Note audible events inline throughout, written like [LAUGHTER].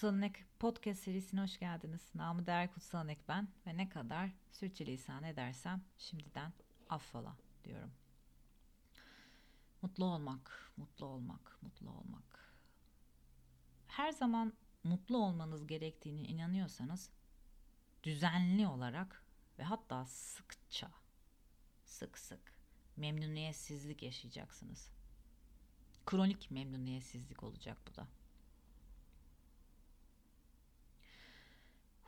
Kutsalın Ek podcast serisine hoş geldiniz. Namı değer Kutsalın Ek ben ve ne kadar sürçülisan edersem şimdiden affola diyorum. Mutlu olmak, mutlu olmak, mutlu olmak. Her zaman mutlu olmanız gerektiğini inanıyorsanız düzenli olarak ve hatta sıkça, sık sık memnuniyetsizlik yaşayacaksınız. Kronik memnuniyetsizlik olacak bu da.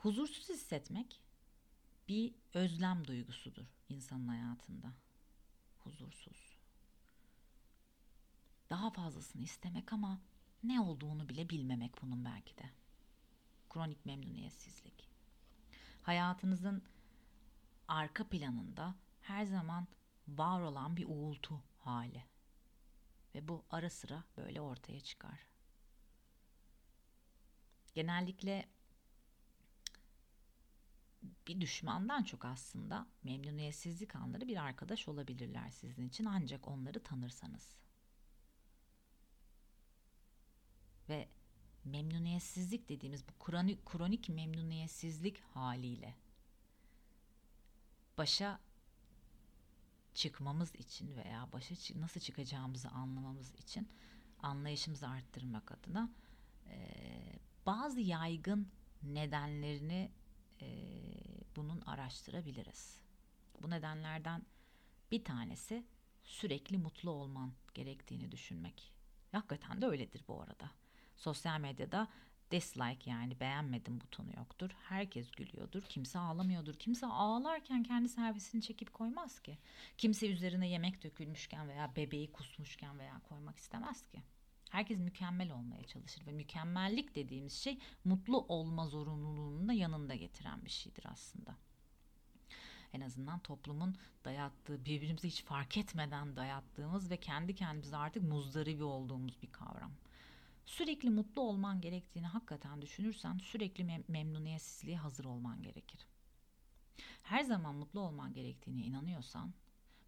Huzursuz hissetmek bir özlem duygusudur insanın hayatında. Huzursuz. Daha fazlasını istemek ama ne olduğunu bile bilmemek bunun belki de. Kronik memnuniyetsizlik. Hayatınızın arka planında her zaman var olan bir uğultu hali. Ve bu ara sıra böyle ortaya çıkar. Genellikle bir düşmandan çok aslında memnuniyetsizlik anları bir arkadaş olabilirler sizin için ancak onları tanırsanız. Ve memnuniyetsizlik dediğimiz bu kronik, kronik memnuniyetsizlik haliyle başa çıkmamız için veya başa nasıl çıkacağımızı anlamamız için anlayışımızı arttırmak adına e, bazı yaygın nedenlerini e, bunun araştırabiliriz. Bu nedenlerden bir tanesi sürekli mutlu olman gerektiğini düşünmek. Hakikaten de öyledir bu arada. Sosyal medyada dislike yani beğenmedim butonu yoktur. Herkes gülüyordur. Kimse ağlamıyordur. Kimse ağlarken kendi servisini çekip koymaz ki. Kimse üzerine yemek dökülmüşken veya bebeği kusmuşken veya koymak istemez ki. Herkes mükemmel olmaya çalışır ve mükemmellik dediğimiz şey mutlu olma zorunluluğunu da yanında getiren bir şeydir aslında. En azından toplumun dayattığı, birbirimizi hiç fark etmeden dayattığımız ve kendi kendimize artık muzdaribi olduğumuz bir kavram. Sürekli mutlu olman gerektiğini hakikaten düşünürsen sürekli mem- memnuniyetsizliğe hazır olman gerekir. Her zaman mutlu olman gerektiğine inanıyorsan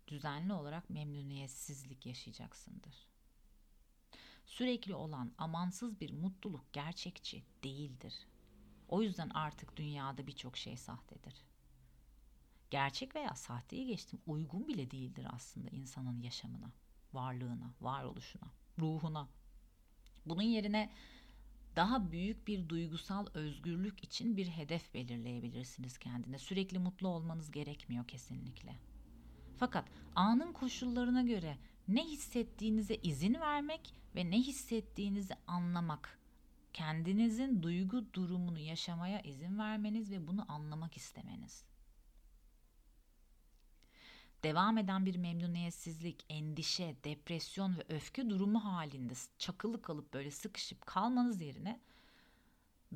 düzenli olarak memnuniyetsizlik yaşayacaksındır sürekli olan amansız bir mutluluk gerçekçi değildir. O yüzden artık dünyada birçok şey sahtedir. Gerçek veya sahteyi geçtim uygun bile değildir aslında insanın yaşamına, varlığına, varoluşuna, ruhuna. Bunun yerine daha büyük bir duygusal özgürlük için bir hedef belirleyebilirsiniz kendine. Sürekli mutlu olmanız gerekmiyor kesinlikle. Fakat anın koşullarına göre ne hissettiğinize izin vermek ve ne hissettiğinizi anlamak. Kendinizin duygu durumunu yaşamaya izin vermeniz ve bunu anlamak istemeniz. Devam eden bir memnuniyetsizlik, endişe, depresyon ve öfke durumu halinde çakılı kalıp böyle sıkışıp kalmanız yerine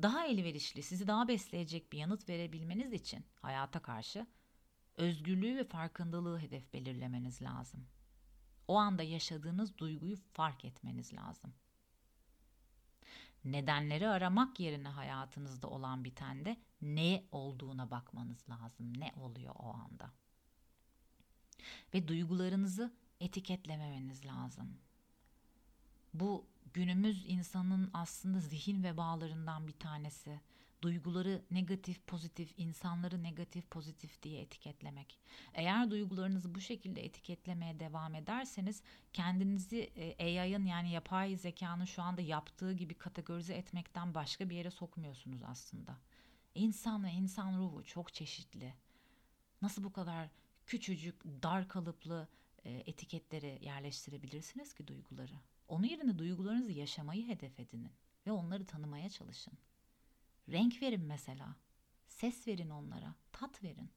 daha elverişli, sizi daha besleyecek bir yanıt verebilmeniz için hayata karşı özgürlüğü ve farkındalığı hedef belirlemeniz lazım o anda yaşadığınız duyguyu fark etmeniz lazım. Nedenleri aramak yerine hayatınızda olan bitende ne olduğuna bakmanız lazım. Ne oluyor o anda? Ve duygularınızı etiketlememeniz lazım. Bu günümüz insanın aslında zihin vebalarından bir tanesi duyguları negatif pozitif, insanları negatif pozitif diye etiketlemek. Eğer duygularınızı bu şekilde etiketlemeye devam ederseniz kendinizi e, AI'ın yani yapay zekanın şu anda yaptığı gibi kategorize etmekten başka bir yere sokmuyorsunuz aslında. İnsan ve insan ruhu çok çeşitli. Nasıl bu kadar küçücük, dar kalıplı e, etiketlere yerleştirebilirsiniz ki duyguları? Onun yerine duygularınızı yaşamayı hedef edinin ve onları tanımaya çalışın. Renk verin mesela. Ses verin onlara. Tat verin.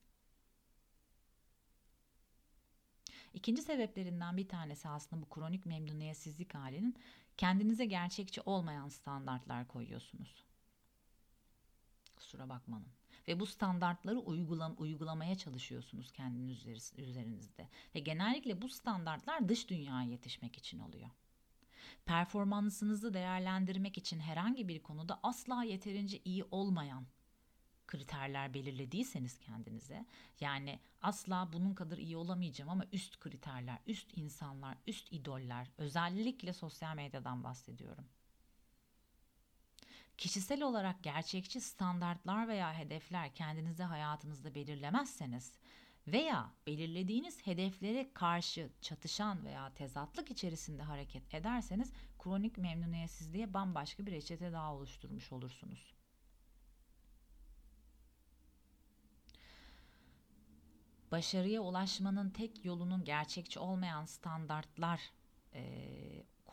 İkinci sebeplerinden bir tanesi aslında bu kronik memnuniyetsizlik halinin kendinize gerçekçi olmayan standartlar koyuyorsunuz. Kusura bakmanın. Ve bu standartları uygulam uygulamaya çalışıyorsunuz kendiniz üzerinizde. Ve genellikle bu standartlar dış dünyaya yetişmek için oluyor performansınızı değerlendirmek için herhangi bir konuda asla yeterince iyi olmayan kriterler belirlediyseniz kendinize yani asla bunun kadar iyi olamayacağım ama üst kriterler, üst insanlar, üst idoller özellikle sosyal medyadan bahsediyorum. kişisel olarak gerçekçi standartlar veya hedefler kendinize hayatınızda belirlemezseniz veya belirlediğiniz hedeflere karşı çatışan veya tezatlık içerisinde hareket ederseniz kronik memnuniyetsizliğe bambaşka bir reçete daha oluşturmuş olursunuz. Başarıya ulaşmanın tek yolunun gerçekçi olmayan standartlar e,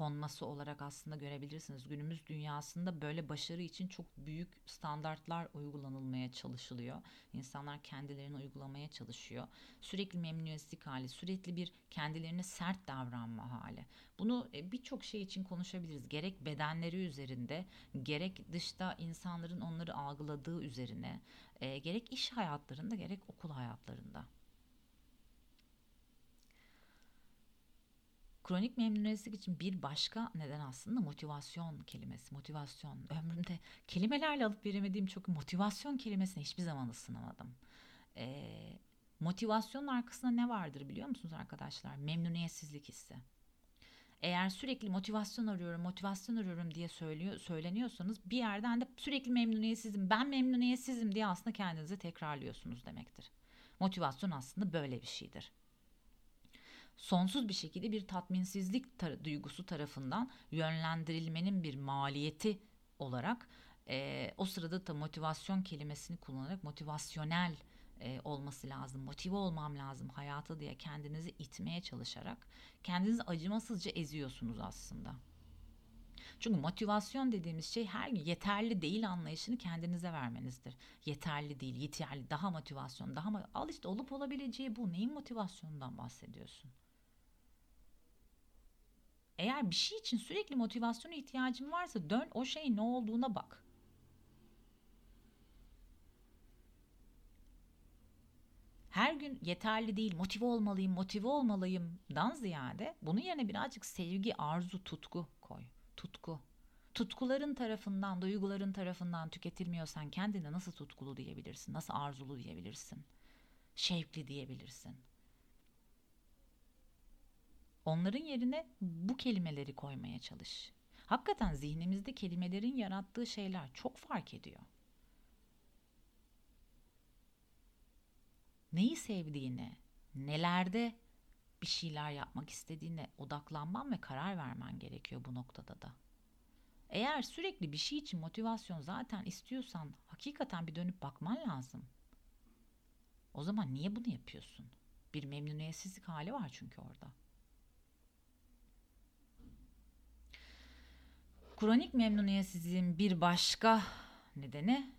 konması olarak aslında görebilirsiniz. Günümüz dünyasında böyle başarı için çok büyük standartlar uygulanılmaya çalışılıyor. İnsanlar kendilerini uygulamaya çalışıyor. Sürekli memnuniyetsizlik hali, sürekli bir kendilerine sert davranma hali. Bunu e, birçok şey için konuşabiliriz. Gerek bedenleri üzerinde, gerek dışta insanların onları algıladığı üzerine, e, gerek iş hayatlarında, gerek okul hayatlarında. Kronik memnuniyetsizlik için bir başka neden aslında motivasyon kelimesi. Motivasyon. Ömrümde kelimelerle alıp veremediğim çok motivasyon kelimesini hiçbir zaman ısınamadım. Ee, motivasyonun arkasında ne vardır biliyor musunuz arkadaşlar? Memnuniyetsizlik hissi. Eğer sürekli motivasyon arıyorum, motivasyon arıyorum diye söylüyor, söyleniyorsanız bir yerden de sürekli memnuniyetsizim, ben memnuniyetsizim diye aslında kendinize tekrarlıyorsunuz demektir. Motivasyon aslında böyle bir şeydir sonsuz bir şekilde bir tatminsizlik tar- duygusu tarafından yönlendirilmenin bir maliyeti olarak e, o sırada da motivasyon kelimesini kullanarak motivasyonel e, olması lazım, motive olmam lazım hayata diye kendinizi itmeye çalışarak kendinizi acımasızca eziyorsunuz aslında. Çünkü motivasyon dediğimiz şey her gün yeterli değil anlayışını kendinize vermenizdir. Yeterli değil, yeterli, daha motivasyon, daha al işte olup olabileceği bu. Neyin motivasyonundan bahsediyorsun? Eğer bir şey için sürekli motivasyona ihtiyacın varsa dön o şeyin ne olduğuna bak. Her gün yeterli değil, motive olmalıyım, motive olmalıyımdan ziyade bunun yerine birazcık sevgi, arzu, tutku koy. Tutku. Tutkuların tarafından, duyguların tarafından tüketilmiyorsan kendine nasıl tutkulu diyebilirsin? Nasıl arzulu diyebilirsin? Şevkli diyebilirsin? Onların yerine bu kelimeleri koymaya çalış. Hakikaten zihnimizde kelimelerin yarattığı şeyler çok fark ediyor. Neyi sevdiğine, nelerde bir şeyler yapmak istediğine odaklanman ve karar vermen gerekiyor bu noktada da. Eğer sürekli bir şey için motivasyon zaten istiyorsan hakikaten bir dönüp bakman lazım. O zaman niye bunu yapıyorsun? Bir memnuniyetsizlik hali var çünkü orada. Kronik memnuniyetsizliğin bir başka nedeni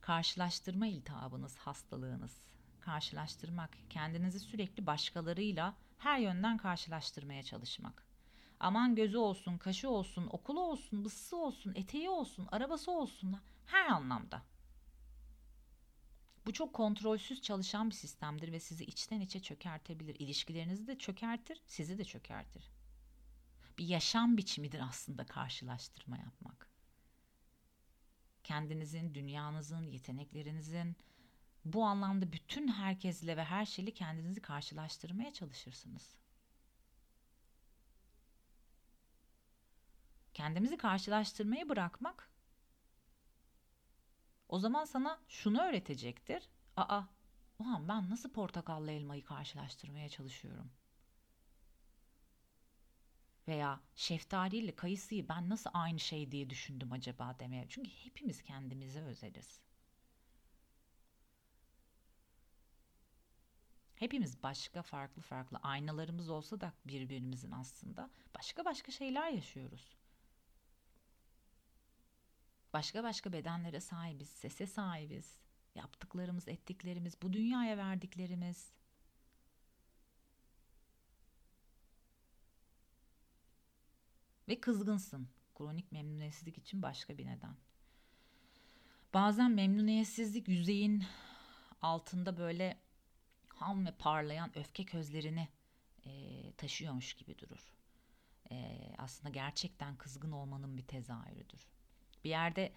karşılaştırma iltihabınız, hastalığınız. Karşılaştırmak, kendinizi sürekli başkalarıyla her yönden karşılaştırmaya çalışmak. Aman gözü olsun, kaşı olsun, okulu olsun, bısısı olsun, eteği olsun, arabası olsun her anlamda. Bu çok kontrolsüz çalışan bir sistemdir ve sizi içten içe çökertebilir. İlişkilerinizi de çökertir, sizi de çökertir bir yaşam biçimidir aslında karşılaştırma yapmak. Kendinizin, dünyanızın, yeteneklerinizin bu anlamda bütün herkesle ve her şeyle kendinizi karşılaştırmaya çalışırsınız. Kendimizi karşılaştırmayı bırakmak o zaman sana şunu öğretecektir. Aa, ulan ben nasıl portakallı elmayı karşılaştırmaya çalışıyorum?'' Veya şeftali ile kayısıyı ben nasıl aynı şey diye düşündüm acaba demeye. Çünkü hepimiz kendimize özeliz. Hepimiz başka farklı farklı aynalarımız olsa da birbirimizin aslında başka başka şeyler yaşıyoruz. Başka başka bedenlere sahibiz, sese sahibiz. Yaptıklarımız, ettiklerimiz, bu dünyaya verdiklerimiz, Ve kızgınsın. Kronik memnuniyetsizlik için başka bir neden. Bazen memnuniyetsizlik yüzeyin altında böyle ham ve parlayan öfke közlerini e, taşıyormuş gibi durur. E, aslında gerçekten kızgın olmanın bir tezahürüdür. Bir yerde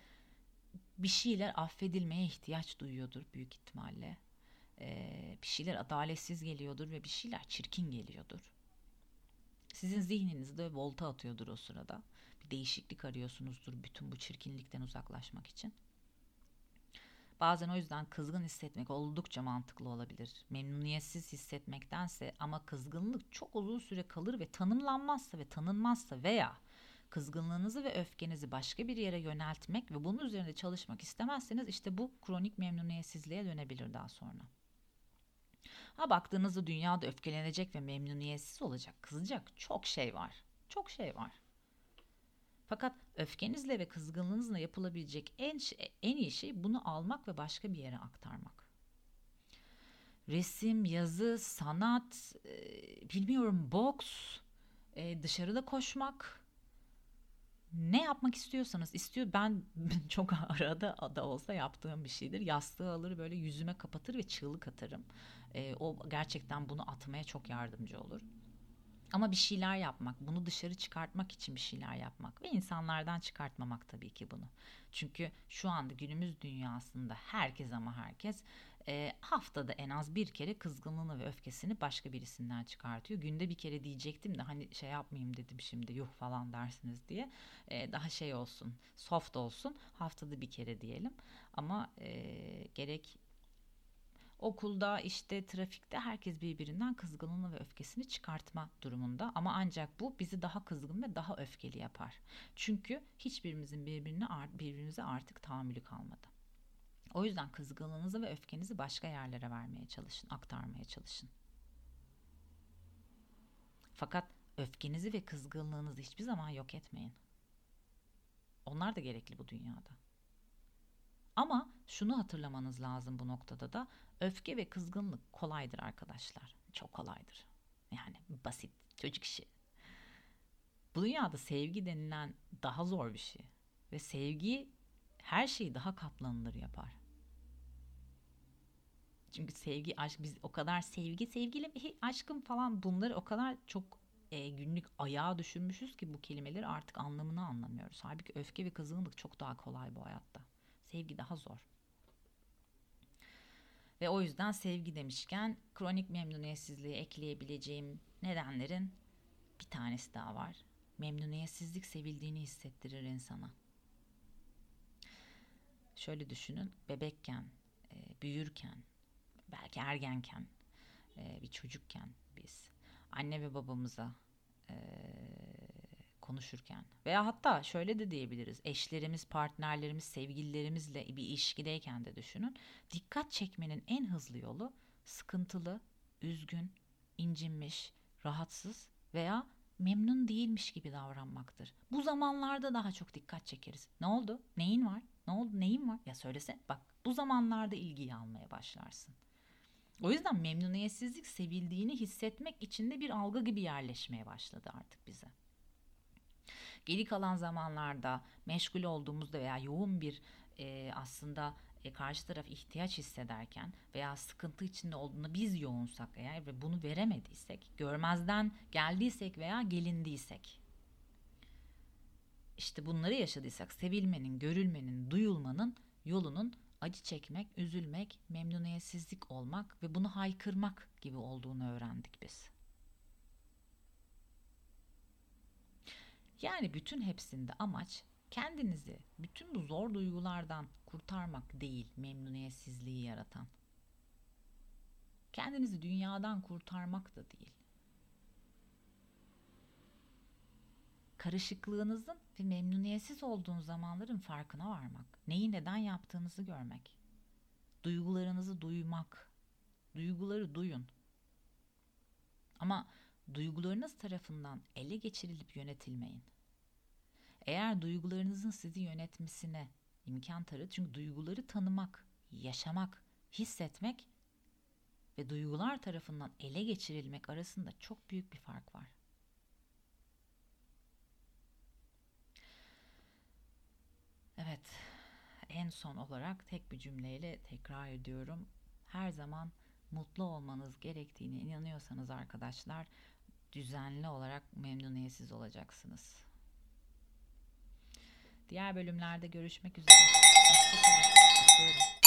bir şeyler affedilmeye ihtiyaç duyuyordur büyük ihtimalle. E, bir şeyler adaletsiz geliyordur ve bir şeyler çirkin geliyordur. Sizin zihninizde volta atıyordur o sırada. Bir değişiklik arıyorsunuzdur bütün bu çirkinlikten uzaklaşmak için. Bazen o yüzden kızgın hissetmek oldukça mantıklı olabilir. Memnuniyetsiz hissetmektense ama kızgınlık çok uzun süre kalır ve tanımlanmazsa ve tanınmazsa veya kızgınlığınızı ve öfkenizi başka bir yere yöneltmek ve bunun üzerinde çalışmak istemezseniz işte bu kronik memnuniyetsizliğe dönebilir daha sonra. Ha baktığınızda dünyada öfkelenecek ve memnuniyetsiz olacak, kızacak çok şey var. Çok şey var. Fakat öfkenizle ve kızgınlığınızla yapılabilecek en en iyi şey bunu almak ve başka bir yere aktarmak. Resim, yazı, sanat, e, bilmiyorum boks, e, dışarıda koşmak, ne yapmak istiyorsanız istiyor ben [LAUGHS] çok arada da olsa yaptığım bir şeydir. Yastığı alır böyle yüzüme kapatır ve çığlık atarım. E, o gerçekten bunu atmaya çok yardımcı olur. Ama bir şeyler yapmak, bunu dışarı çıkartmak için bir şeyler yapmak ve insanlardan çıkartmamak tabii ki bunu. Çünkü şu anda günümüz dünyasında herkes ama herkes e, haftada en az bir kere kızgınlığını ve öfkesini başka birisinden çıkartıyor. Günde bir kere diyecektim de hani şey yapmayayım dedim şimdi yuh falan dersiniz diye. E, daha şey olsun, soft olsun haftada bir kere diyelim. Ama e, gerek Okulda işte trafikte herkes birbirinden kızgınlığını ve öfkesini çıkartma durumunda ama ancak bu bizi daha kızgın ve daha öfkeli yapar. Çünkü hiçbirimizin birbirine birbirimize artık tahammülü kalmadı. O yüzden kızgınlığınızı ve öfkenizi başka yerlere vermeye çalışın, aktarmaya çalışın. Fakat öfkenizi ve kızgınlığınızı hiçbir zaman yok etmeyin. Onlar da gerekli bu dünyada. Ama şunu hatırlamanız lazım bu noktada da öfke ve kızgınlık kolaydır arkadaşlar. Çok kolaydır. Yani basit çocuk işi. Bu dünyada sevgi denilen daha zor bir şey. Ve sevgi her şeyi daha kaplanılır yapar. Çünkü sevgi, aşk biz o kadar sevgi, sevgilim, aşkım falan bunları o kadar çok e, günlük ayağa düşürmüşüz ki bu kelimeleri artık anlamını anlamıyoruz. Halbuki öfke ve kızgınlık çok daha kolay bu hayatta. Sevgi daha zor. Ve o yüzden sevgi demişken kronik memnuniyetsizliği ekleyebileceğim nedenlerin bir tanesi daha var. Memnuniyetsizlik sevildiğini hissettirir insana. Şöyle düşünün, bebekken, e, büyürken, belki ergenken, e, bir çocukken biz anne ve babamıza e, konuşurken veya hatta şöyle de diyebiliriz eşlerimiz, partnerlerimiz, sevgililerimizle bir ilişkideyken de düşünün. Dikkat çekmenin en hızlı yolu sıkıntılı, üzgün, incinmiş, rahatsız veya memnun değilmiş gibi davranmaktır. Bu zamanlarda daha çok dikkat çekeriz. Ne oldu? Neyin var? Ne oldu? Neyin var? Ya söylese bak bu zamanlarda ilgiyi almaya başlarsın. O yüzden memnuniyetsizlik sevildiğini hissetmek için de bir algı gibi yerleşmeye başladı artık bize. Geri kalan zamanlarda meşgul olduğumuzda veya yoğun bir e, aslında e, karşı taraf ihtiyaç hissederken veya sıkıntı içinde olduğunda biz yoğunsak eğer ve bunu veremediysek, görmezden geldiysek veya gelindiysek işte bunları yaşadıysak sevilmenin, görülmenin, duyulmanın yolunun acı çekmek, üzülmek, memnuniyetsizlik olmak ve bunu haykırmak gibi olduğunu öğrendik biz. Yani bütün hepsinde amaç kendinizi bütün bu zor duygulardan kurtarmak değil memnuniyetsizliği yaratan. Kendinizi dünyadan kurtarmak da değil. Karışıklığınızın ve memnuniyetsiz olduğunuz zamanların farkına varmak. Neyi neden yaptığınızı görmek. Duygularınızı duymak. Duyguları duyun. Ama duygularınız tarafından ele geçirilip yönetilmeyin. Eğer duygularınızın sizi yönetmesine imkan tanır, çünkü duyguları tanımak, yaşamak, hissetmek ve duygular tarafından ele geçirilmek arasında çok büyük bir fark var. Son olarak tek bir cümleyle tekrar ediyorum. Her zaman mutlu olmanız gerektiğine inanıyorsanız arkadaşlar düzenli olarak memnuniyetsiz olacaksınız. Diğer bölümlerde görüşmek üzere. Hoşçakalın.